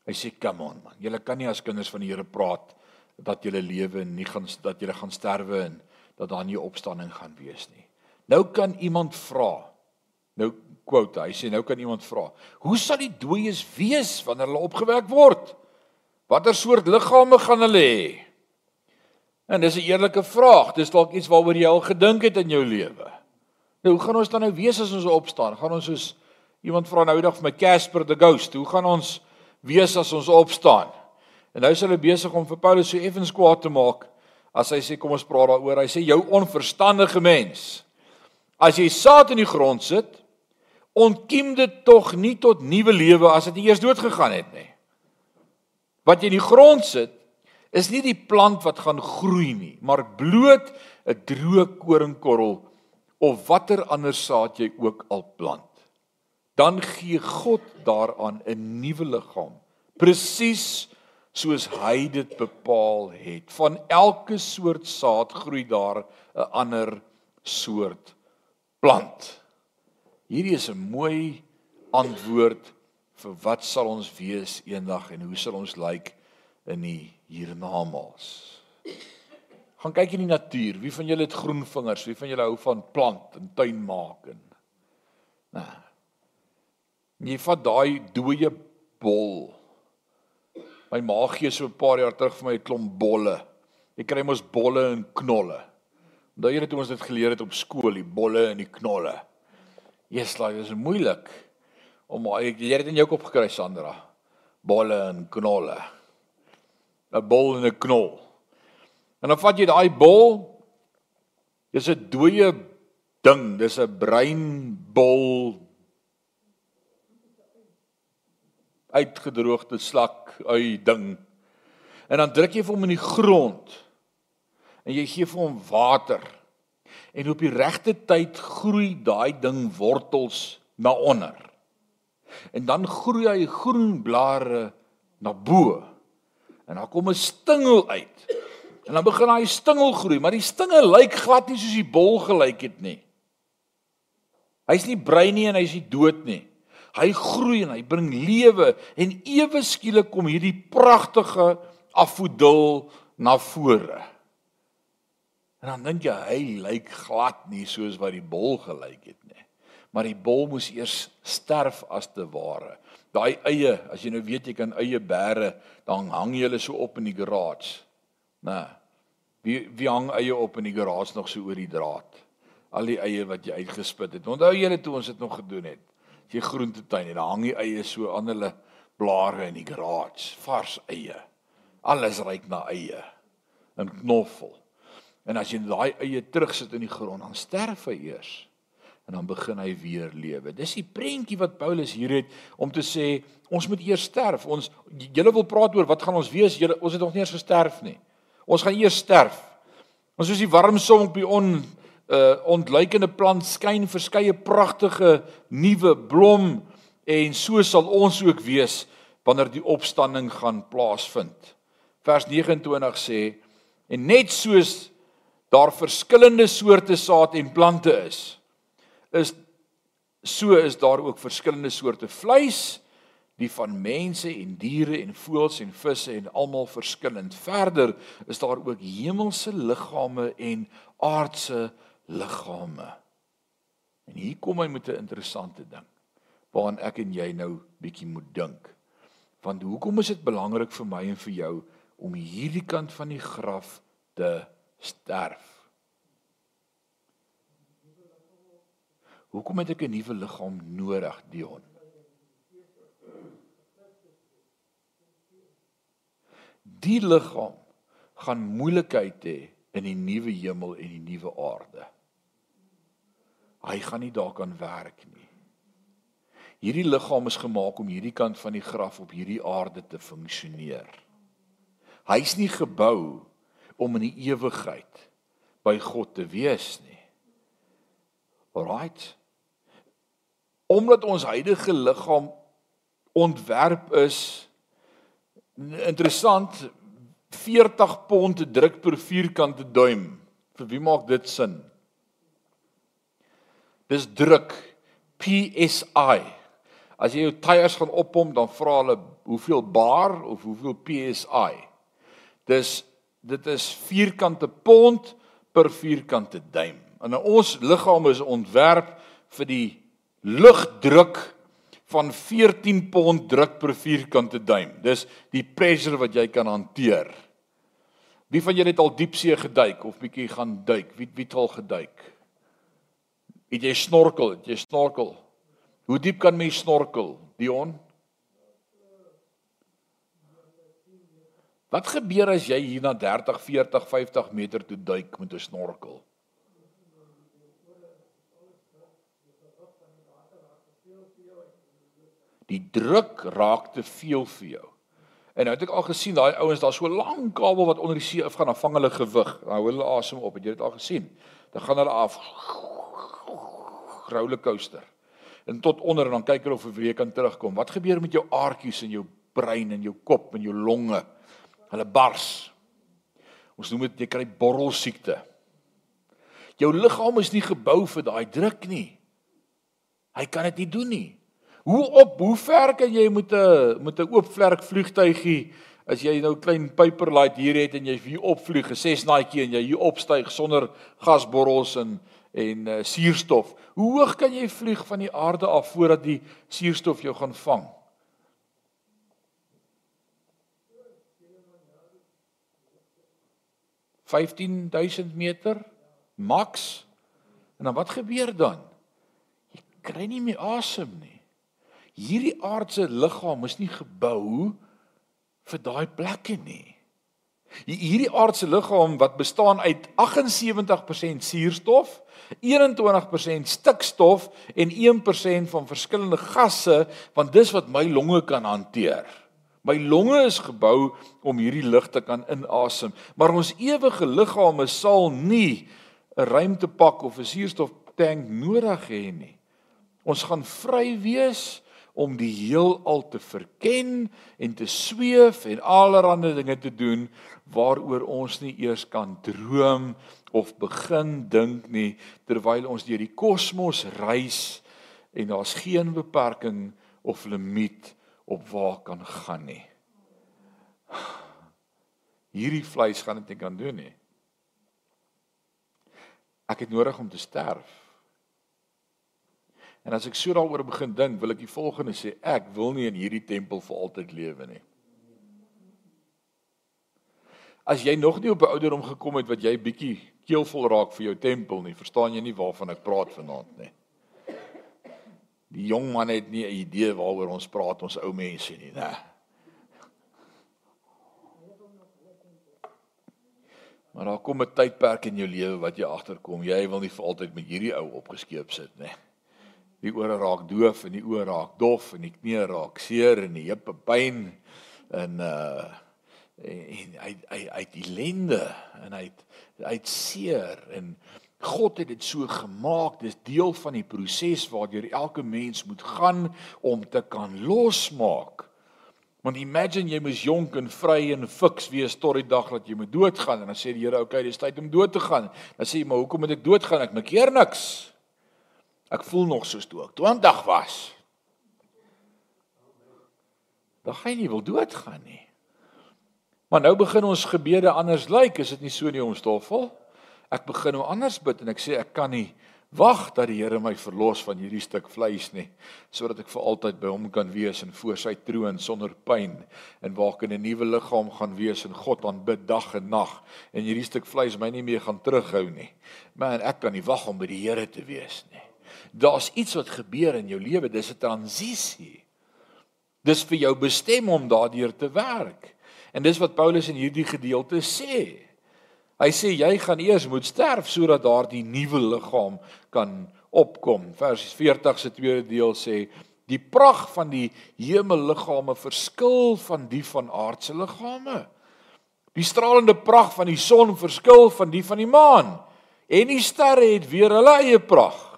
Hy sê, "Come on man, julle kan nie as kinders van die Here praat dat julle lewe nie gaan dat julle gaan sterwe en dat daar nie opstanding gaan wees nie." Nou kan iemand vra. Nou quote, hy sê nou kan iemand vra, "Hoe sal die dooies wees wanneer hulle opgewek word? Watter soort liggame gaan hulle hê?" En dis 'n eerlike vraag. Dis dalk iets waaroor jy al gedink het in jou lewe. Nou, hoe gaan ons dan nou wees as ons opstaan? Gaan ons soos iemand vra nou eendag vir my Casper the Ghost, hoe gaan ons wees as ons opstaan? En nou is hulle besig om vir Paulus so effens kwaad te maak as hy sê kom ons praat daaroor. Hy sê jou onverstandige mens. As jy saad in die grond sit, ontkiem dit tog nie tot nuwe lewe as dit eers dood gegaan het nie. Wat jy in die grond sit, is nie die plant wat gaan groei nie, maar bloot 'n droë koringkorrel of watter ander saad jy ook al plant. Dan gee God daaraan 'n nuwe liggaam, presies soos hy dit bepaal het. Van elke soort saad groei daar 'n ander soort plant. Hierdie is 'n mooi antwoord vir wat sal ons wees eendag en hoe sal ons lyk in die hiernamaals. Gaan kyk in die natuur. Wie van julle het groen vingers? Wie van julle hou van plant en tuin maak en Nee. Jy vat daai dooie bol. My ma gee so 'n paar jaar terug vir my 'n klomp bolle. Jy kry mos bolle en knolle. Onthou dit toe ons dit geleer het op skool, die bolle en die knolle. Yes, like dis moeilik om ek leer dit in jou kop gekry Sandra. Bolle en knolle. 'n Bol en 'n knol. En dan vat jy daai bol. Dis 'n dooie ding, dis 'n breinbol uitgedroogde slak ui ding. En dan druk jy vir hom in die grond. En jy gee vir hom water. En op die regte tyd groei daai ding wortels na onder. En dan groei hy groen blare na bo. En dan kom 'n stingel uit. En dan begin hy stingel groei, maar die stingel lyk glad nie soos die bol gelyk het nie. Hy's nie brein nie en hy's nie dood nie. Hy groei en hy bring lewe en ewe skielik kom hierdie pragtige afodil na vore. En dan dink jy hy lyk glad nie soos wat die bol gelyk het nie. Maar die bol moes eers sterf as te ware. Daai eie, as jy nou weet jy kan eie bære, dan hang jy hulle so op in die garage. Nee. Wie wie hang eie op in die garage nog so oor die draad? Al die eie wat jy uitgespit het. Onthou julle toe ons dit nog gedoen het jy groentetuin en dan hang die eie so aan hulle blare in die garage, vars eie. Alles ryk na eie. 'n Knoffel. En as jy daai eie terugsit in die grond, dan sterf hy eers en dan begin hy weer lewe. Dis die prentjie wat Paulus hier het om te sê ons moet eers sterf. Ons julle wil praat oor wat gaan ons wees? Julle ons het nog nie eens gesterf nie. Ons gaan eers sterf. Ons soos die warm son op die on uh ontluikende plant skyn verskeie pragtige nuwe blom en so sal ons ook wees wanneer die opstanding gaan plaasvind. Vers 29 sê en net soos daar verskillende soorte saad en plante is is so is daar ook verskillende soorte vleis die van mense en diere en voëls en visse en almal verskillend. Verder is daar ook hemelse liggame en aardse liggame. En hier kom hy met 'n interessante ding waaraan ek en jy nou bietjie moet dink. Want hoekom is dit belangrik vir my en vir jou om hierdie kant van die graf te sterf? Hoekom het ek 'n nuwe liggaam nodig, Dion? Die liggaam gaan moeilikheid hê in die nuwe hemel en die nuwe aarde. Hy gaan nie daar kan werk nie. Hierdie liggaam is gemaak om hierdie kant van die graf op hierdie aarde te funksioneer. Hy's nie gebou om in die ewigheid by God te wees nie. Alraight. Omdat ons huidige liggaam ontwerp is interessant 40 pond druk per vierkante duim. Vir wie maak dit sin? Dis druk PSI. As jy jou tyres gaan oppomp, dan vra hulle hoeveel bar of hoeveel PSI. Dis dit is vierkante pond per vierkante duim. En ons liggaam is ontwerp vir die lugdruk van 14 pond druk per vierkante duim. Dis die pressure wat jy kan hanteer. Wie van julle het al diepsee geduik of bietjie gaan duik? Wie wie het al geduik? Het jy snorkel? Het jy snorkel? Hoe diep kan mens snorkel? Dion? Wat gebeur as jy hier na 30, 40, 50 meter toe duik met 'n snorkel? Die druk raak te veel vir jou. En nou het ek al gesien daai ouens daar so lank kabel wat onder die see afgaan, dan vang hulle gewig. Dan hou hulle asem op. Het jy dit al gesien? Dan gaan hulle af rollercoaster. En tot onder en dan kyk hulle of hulle weer kan terugkom. Wat gebeur met jou aardjies en jou brein en jou kop en jou longe? Hulle bars. Ons noem dit jy kry borrelsiekte. Jou liggaam is nie gebou vir daai druk nie. Hy kan dit nie doen nie. Hoe op, hoe ver kan jy met 'n met 'n oop vlerk vliegtygie as jy nou klein paperlight hier het en jy hier opvlieg, 'n sesnaatjie en jy hier opstyg sonder gasborrels en en uh, suurstof. Hoe hoog kan jy vlieg van die aarde af voordat die suurstof jou gaan vang? $15000 meter max. En dan wat gebeur dan? Jy kry nie meer asem nie. Hierdie aardse liggaam is nie gebou vir daai plekke nie. Hierdie aardse liggaam wat bestaan uit 78% suurstof, 21% stikstof en 1% van verskillende gasse, want dis wat my longe kan hanteer. My longe is gebou om hierdie lug te kan inasem, maar ons ewige liggame sal nie 'n ruimtepak of 'n suurstoftank nodig hê nie. Ons gaan vry wees om die heelal te verken en te sweef en allerlei dinge te doen waaroor ons nie eers kan droom of begin dink nie terwyl ons deur die kosmos reis en daar's geen beperking of limiet op waar kan gaan nie. Hierdie vleis gaan dit nie kan doen nie. Ek het nodig om te sterf. En as ek so daaroor begin dink, wil ek die volgende sê, ek wil nie in hierdie tempel vir altyd lewe nie. As jy nog nie op 'n ouderdom gekom het wat jy bietjie keelvol raak vir jou tempel nie, verstaan jy nie waarvan ek praat vanaand nie. Die jong man het nie 'n idee waaroor ons praat ons ou mense nie, né? Maar daar kom 'n tydperk in jou lewe wat jy agterkom, jy wil nie vir altyd met hierdie ou opgeskeep sit nie. Die ore raak doof en die oë raak dof en die knie raak seer en die heupe pyn en uh en hy hy het ellende en hy het seer en God het dit so gemaak. Dis deel van die proses waardeur elke mens moet gaan om te kan losmaak. Want imagine jy mos jonk en vry en fiks wees tot die dag dat jy moet doodgaan en dan sê die Here, "Oké, okay, dis tyd om dood te gaan." Dan sê jy, "Maar hoekom moet ek doodgaan? Ek maak keer niks." Ek voel nog soos toe ek 20 was. Dan gaan nie wil doodgaan nie. Maar nou begin ons gebede anders lyk, is dit nie so nie, ons stoffel? ek begin nou anders bid en ek sê ek kan nie wag dat die Here my verlos van hierdie stuk vleis nie sodat ek vir altyd by hom kan wees en voor sy troon sonder pyn en waar ek in 'n nuwe liggaam gaan wees en God aanbid dag en nag en hierdie stuk vleis my nie meer gaan terughou nie. Man, ek kan nie wag om by die Here te wees nie. Daar's iets wat gebeur in jou lewe, dis 'n transisie. Dis vir jou bestem om daardeur te werk. En dis wat Paulus in hierdie gedeelte sê. Hy sê jy gaan eers moet sterf sodat daardie nuwe liggaam kan opkom. Vers 40 se tweede deel sê die prag van die hemelliggame verskil van die van aardse liggame. Die stralende prag van die son verskil van die van die maan. En die sterre het weer hulle eie prag.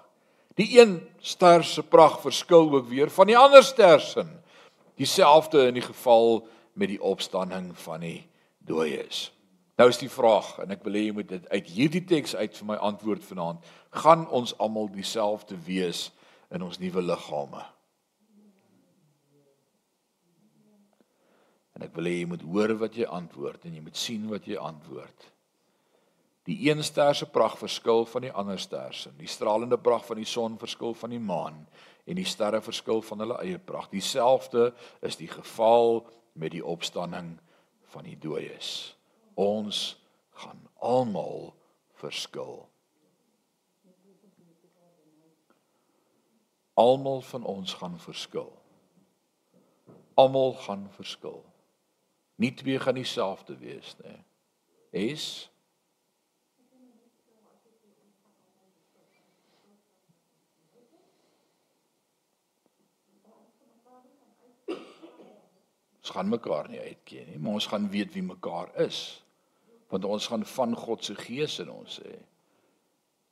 Die een ster se prag verskil ook weer van die ander ster se. Dieselfde in die geval met die opstanding van die dooies. Nou is die vraag en ek wil hê jy moet dit uit hierdie teks uit vir my antwoord vanaand. Gaan ons almal dieselfde wees in ons nuwe liggame? En ek wil hê jy moet hoor wat jy antwoord en jy moet sien wat jy antwoord. Die een ster se pragt verskil van die ander ster se. Die stralende pragt van die son verskil van die maan en die sterre verskil van hulle eie pragt. Dieselfde is die geval met die opstanding van die dooies ons gaan almal verskil. Almal van ons gaan verskil. Almal gaan verskil. Nie twee gaan dieselfde wees nie. Es Ons gaan mekaar nie uitken nie, maar ons gaan weet wie mekaar is want ons gaan van God se gees in ons hê.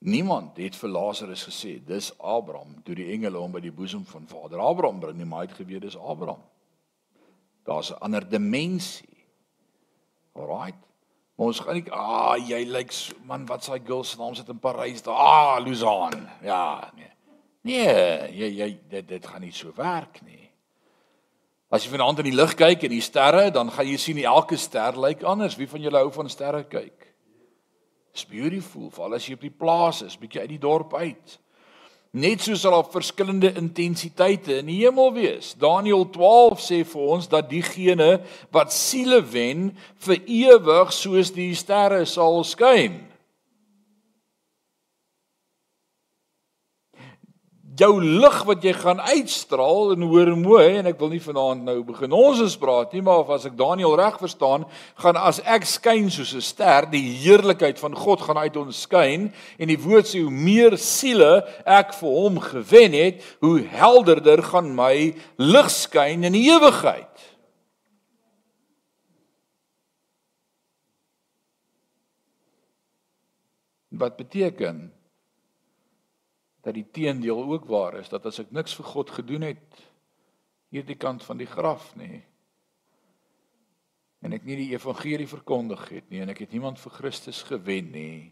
Niemand het vir Lazarus gesê dis Abraham toe die engele hom by die boesem van Vader Abraham bring nie, maar hy het geweet dis Abraham. Daar's 'n ander dimensie. Alraait. Maar ons gaan nie ah jy lyk so, man wat s'hy girl se naam sit in Parys daar. Ah Luzan. Ja, nee. Nee, jy jy dit dit gaan nie so werk nie. As jy vanaand in die lug kyk en die sterre, dan gaan jy sien elke ster lyk anders. Wie van julle hou van sterre kyk? It's beautiful, veral as jy op die plaas is, bietjie uit die dorp uit. Net soos daar verskillende intensiteite in die hemel wees. Daniël 12 sê vir ons dat diegene wat siele wen vir ewig soos die sterre sal skyn. Jou lig wat jy gaan uitstraal en hoor mooi en ek wil nie vanaand nou begin ons eens praat nie maar of as ek Daniel reg verstaan gaan as ek skyn soos 'n ster die heerlikheid van God gaan uit ons skyn en die woord sê hoe meer siele ek vir hom gewen het hoe helderder gaan my lig skyn in die ewigheid. Wat beteken dat die teendeel ook waar is dat as ek niks vir God gedoen het hierdie kant van die graf nê en ek nie die evangelie verkondig het nie en ek het niemand vir Christus gewen nie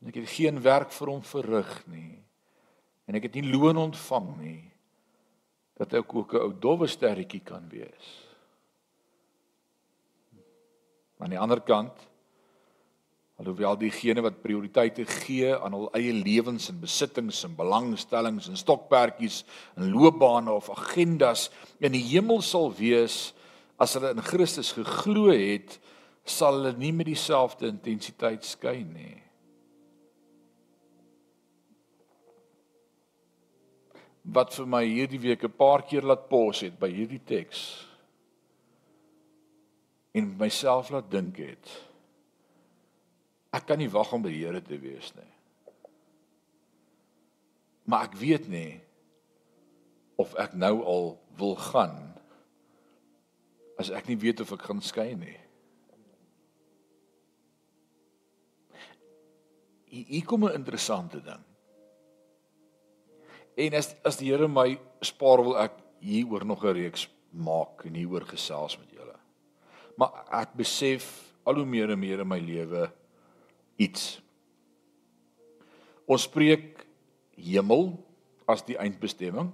en ek het geen werk vir hom verrig nie en ek het nie loon ontvang nie dat ek ook 'n ou dowwe sterretjie kan wees. Aan die ander kant Alhoewel diegene wat prioriteite gee aan hul eie lewens en besittings en belangstellings en stokperdjies en loopbane of agendas in die hemel sal wees as hulle in Christus geglo het, sal hulle nie met dieselfde intensiteit skyn nie. Wat vir my hierdie week 'n paar keer laat pos het by hierdie teks en myself laat dink het Ek kan nie wag om by die Here te wees nie. Maar ek weet nie of ek nou al wil gaan as ek nie weet of ek gaan skyn nie. Hier kom 'n interessante ding. En as as die Here my spaar wil ek hieroor nog 'n reeks maak en hieroor gesels met julle. Maar ek besef al hoe meer en meer in my lewe iets. Ons spreek hemel as die eindbestemming.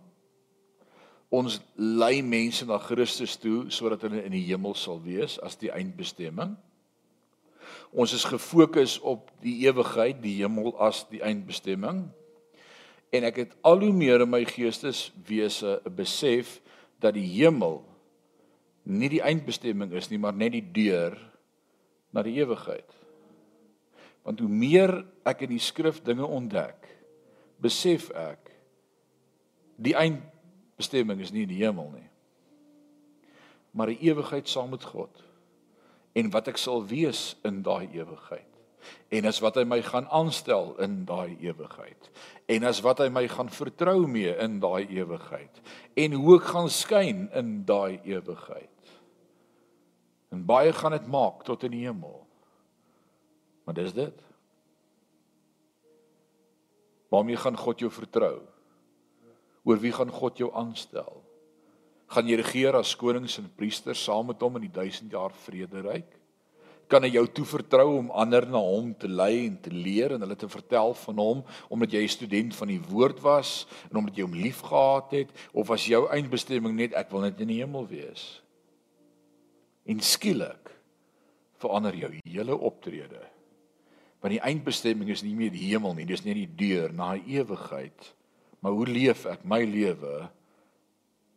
Ons lei mense na Christus toe sodat hulle in die hemel sal wees as die eindbestemming. Ons is gefokus op die ewigheid, die hemel as die eindbestemming. En ek het al hoe meer in my geesteswese 'n besef dat die hemel nie die eindbestemming is nie, maar net die deur na die ewigheid. Want hoe meer ek in die skrif dinge ontdek, besef ek die eindbestemming is nie die hemel nie. Maar 'n ewigheid saam met God. En wat ek sal wees in daai ewigheid. En as wat hy my gaan aanstel in daai ewigheid. En as wat hy my gaan vertrou mee in daai ewigheid. En hoe ek gaan skyn in daai ewigheid. En baie gaan dit maak tot in die hemel. Maar dis dit. Waarmee gaan God jou vertrou? Oor wie gaan God jou aanstel? Gaan jy regeer as konings en priesters saam met hom in die 1000 jaar vrederyk? Kan hy jou toevertrou om ander na hom te lei en te leer en hulle te vertel van hom omdat jy 'n student van die woord was en omdat jy hom liefgehad het of was jou eindbestemming net ek wil net in die hemel wees? En skielik verander jou hele optrede Want die eindbestemming is nie meer die hemel nie, dis net die deur na ewigheid. Maar hoe leef ek my lewe?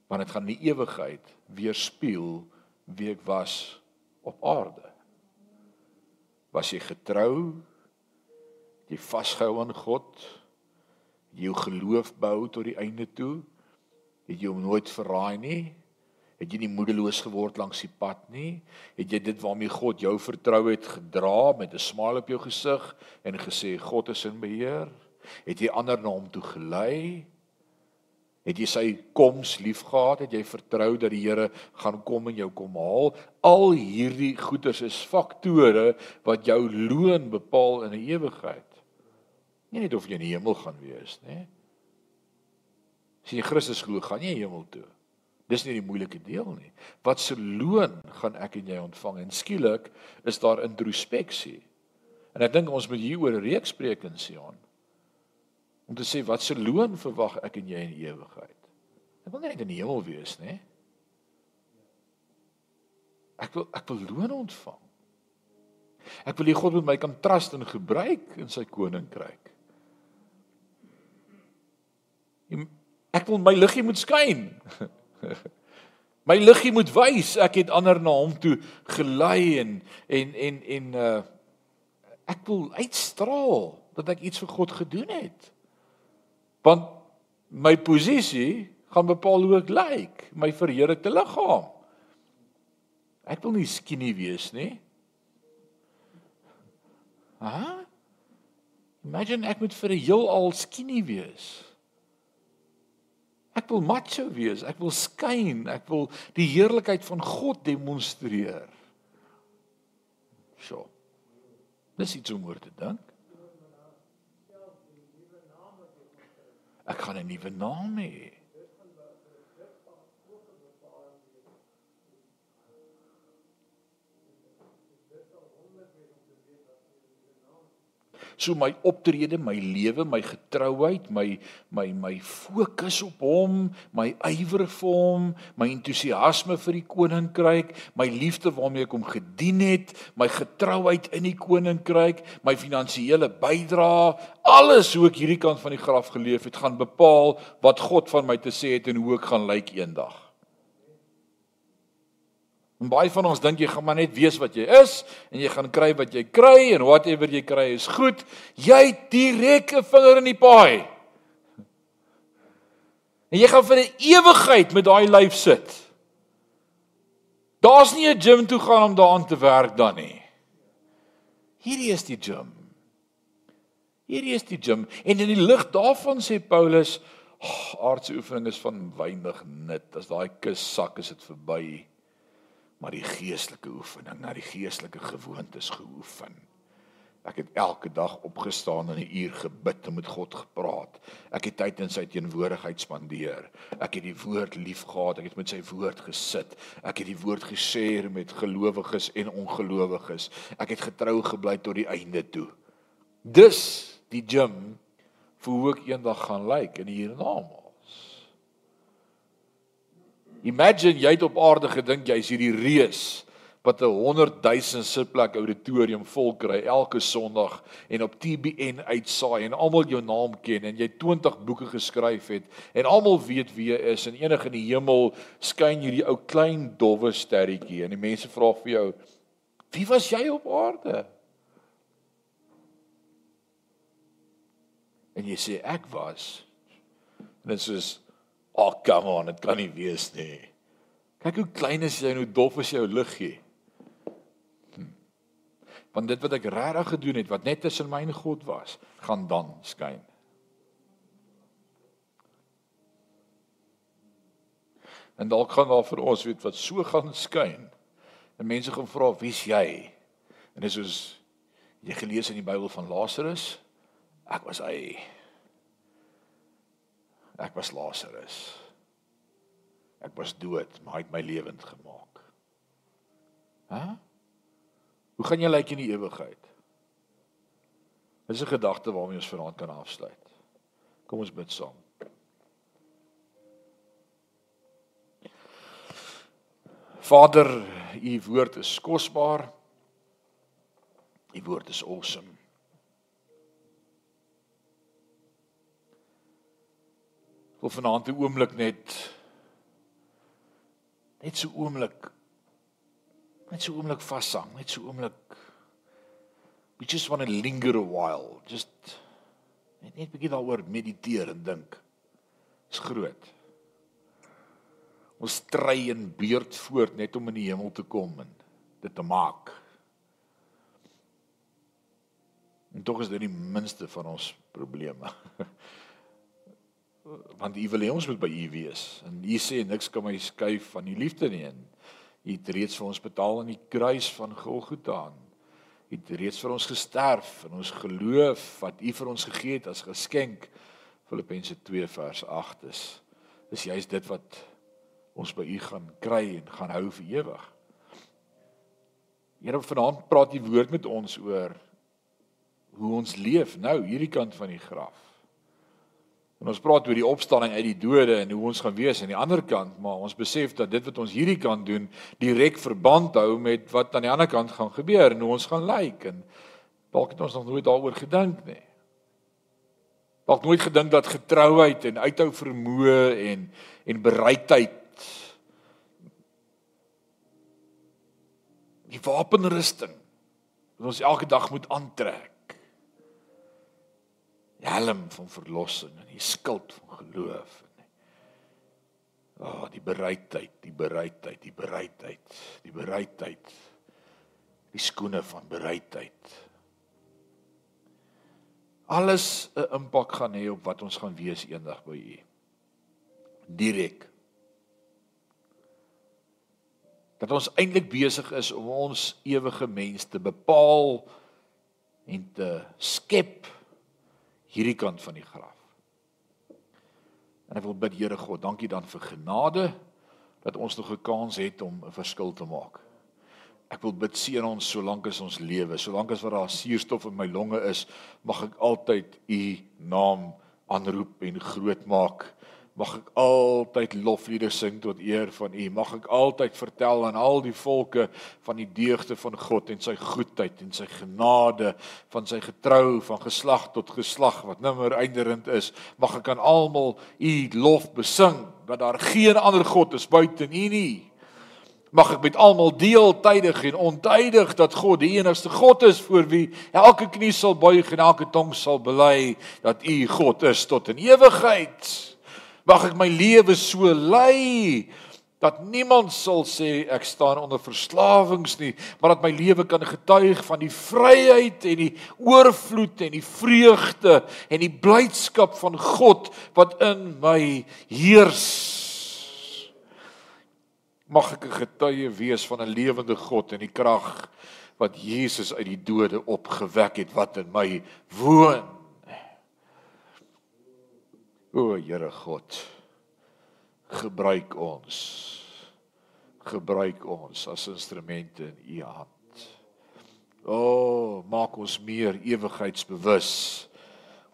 Want dit gaan die ewigheid weerspieël wie ek was op aarde. Was jy getrou? Jy vasgehou aan God? Jy jou geloof bou tot die einde toe? Het jy hom nooit verraai nie? Het jy nie moedeloos geword langs die pad nie? Het jy dit waarmee God jou vertrou het gedra met 'n smile op jou gesig en gesê God is in beheer? Het jy ander na hom toe gelei? Het jy sy koms liefgehad? Het jy vertrou dat die Here gaan kom en jou kom haal? Al hierdie goeders is faktore wat jou loon bepaal in 'n ewigheid. Nie net of jy in die hemel gaan wees nie. As jy Christus glo, gaan jy hemel toe. Dis nie die moeilike deel nie. Wat se loon gaan ek en jy ontvang? En skielik is daar introspeksie. En ek dink ons moet hier oor 'n reeks spreek in Sion. Om te sê wat se loon verwag ek en jy in ewigheid? Ek wil net in die hemel wees, né? Ek wil ek wil loon ontvang. Ek wil hê God moet my kan trust en gebruik in sy koninkryk. Ek wil my liggie moet skyn. (laughs) (laughs) My liggie moet wys ek het ander na hom toe gelei en en en en uh ek wil uitstraal dat ek iets vir God gedoen het. Want My posisie gaan bepaal hoe ek lyk, my verheerlikte liggaam. Ek wil nie skinny wees nie. Ha? Imagine ek moet vir 'n heelal skinny wees. Ek wil macho wees, ek wil skyn, ek wil die heerlikheid van God demonstreer. So. Dis iets om oor te dink. Ek gaan 'n nuwe naam hê. So my optrede, my lewe, my getrouheid, my my my fokus op hom, my ywer vir hom, my entoesiasme vir die koninkryk, my liefde waarmee ek hom gedien het, my getrouheid in die koninkryk, my finansiële bydrae, alles hoe ek hierdie kant van die graf geleef het, gaan bepaal wat God van my te sê het en hoe ek gaan lyk eendag. En baie van ons dink jy gaan maar net weet wat jy is en jy gaan kry wat jy kry en whatever jy kry is goed. Jy direk 'n vinger in die paai. En jy gaan vir 'n ewigheid met daai lyf sit. Daar's nie 'n gym toe gaan om daaraan te werk dan nie. Hierdie is die gym. Hierdie is die gym en in die lig daarvan sê Paulus, oh, aardse oefening is van weinig nut. As daai kus sak is dit verby maar die geestelike oefening, na die geestelike gewoontes geoefen. Ek het elke dag opgestaan en 'n uur gebid en met God gepraat. Ek het tyd in sy teenwoordigheid spandeer. Ek het die woord liefgehad, ek het met sy woord gesit. Ek het die woord geshare met gelowiges en ongelowiges. Ek het getrou gebly tot die einde toe. Dis die gym vir hoe ek eendag gaan lyk in hiernamaals. Imagine jy het op aarde gedink jy's hierdie reus wat 'n 100 000 sitplek auditorium vol kry elke Sondag en op TBN uitsaai en almal jou naam ken en jy 20 boeke geskryf het en almal weet wie jy is en enige in die hemel skyn hierdie ou klein dowwe sterretjie en die mense vra vir jou wie was jy op aarde? En jy sê ek was en dit is Oh, come on, dit kan nie wees nie. Kyk hoe klein is jy en hoe dof is jou liggie. Hm. Want dit wat ek regtig gedoen het, wat net tussen my en God was, gaan dan skyn. En dalk gaan daar vir ons weet wat so gaan skyn. En mense gaan vra, "Wie's jy?" En dis soos jy gelees in die Bybel van Lazarus, ek was hy. Ek was Lazarus. Ek was dood, maar hy het my lewend gemaak. Hæ? Hoe gaan jy lyk in die ewigheid? Dis 'n gedagte waarmee ons vanaand kan afsluit. Kom ons bid saam. Vader, u woord is kosbaar. U woord is awesome. Wil vanaand 'n oomblik net net so oomblik net so oomblik vashang, net so oomblik we just want to linger a while, just net net bietjie daaroor mediteer en dink. Dis groot. Ons stry en beurt voort net om in die hemel te kom en dit te maak. En tog is dit die minste van ons probleme. (laughs) want u wil hê ons moet by u wees. En u sê niks kan my skuif van u liefde nie. U het reeds vir ons betaal aan die kruis van Golgotha. U het reeds vir ons gesterf en ons geloof wat u vir ons gegee het as geskenk. Filippense 2 vers 8 is is juist dit wat ons by u gaan kry en gaan hou vir ewig. Here vanaand praat u woord met ons oor hoe ons leef nou hierdie kant van die graf. En ons praat oor die opstanding uit die dode en hoe ons gaan wees aan die ander kant, maar ons besef dat dit wat ons hierdie kant doen direk verband hou met wat aan die ander kant gaan gebeur en hoe ons gaan lyk en dalk het ons nog nooit daaroor gedink nie. Dalk nooit gedink dat getrouheid en uithou vermoë en en bereidheid die wapenrusting wat ons elke dag moet aantrek Die helm van verlossing en die skild van geloof. Ah, oh, die bereidheid, die bereidheid, die bereidheid, die bereidheid. Die skoene van bereidheid. Alles 'n impak gaan hê op wat ons gaan wees eendag by U. Direk. Dat ons eintlik besig is om ons ewige mens te bepaal en te skep hierdie kant van die graf. En ek wil bid Here God, dankie dan vir genade dat ons nog 'n kans het om 'n verskil te maak. Ek wil bid seën ons solank as ons lewe, solank as wat daar suurstof in my longe is, mag ek altyd u naam aanroep en groot maak mag ek altyd lofliedere sing tot eer van U. Mag ek altyd vertel aan al die volke van die deugde van God en sy goedheid en sy genade, van sy getrou van geslag tot geslag wat nimmer einderend is. Mag ek aan almal U lof besing dat daar geen ander God is buite U nie. Mag ek met almal deel tydig en ontydig dat God die enigste God is voor wie elke knie sal buig en elke tong sal bely dat U God is tot in ewigheid. Mag ek my lewe so lei dat niemand sal sê ek staan onder verslawings nie, maar dat my lewe kan getuig van die vryheid en die oorvloed en die vreugde en die blydskap van God wat in my heers. Mag ek 'n getuie wees van 'n lewende God en die krag wat Jesus uit die dode opgewek het wat in my woon. O Here God, gebruik ons. Gebruik ons as instrumente in U hand. O, maak ons meer ewigheidsbewus.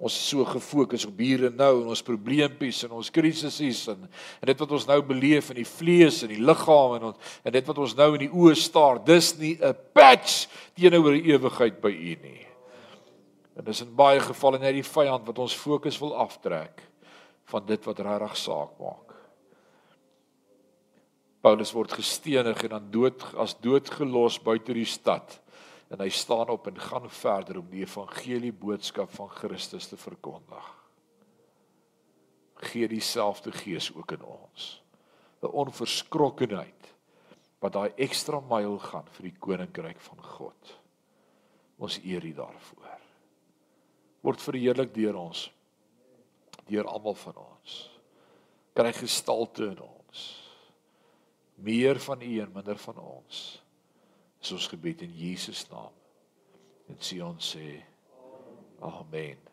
Ons is so gefokus op hier en nou en ons probleempies en ons krisisies en en dit wat ons nou beleef in die vlees en die liggaam en ons, en dit wat ons nou in die oë staar, dis nie 'n patch teenoor die ewigheid by U nie. En dis in baie gevalle net die vyand wat ons fokus wil aftrek van dit wat regtig saak maak. Paulus word gestenig en dan dood as doodgelos buite die stad en hy staan op en gaan verder om die evangelie boodskap van Christus te verkondig. Gee dieselfde gees ook in ons. 'n Onverskrokkenheid wat daai ekstra myl gaan vir die koninkryk van God. Ons eer U daarvoor. Word verheerlik deur ons deur almal van ons. Kry gestalte in ons. Meer van U en minder van ons. Is ons gebed in Jesus naam. En sê ons sê amen.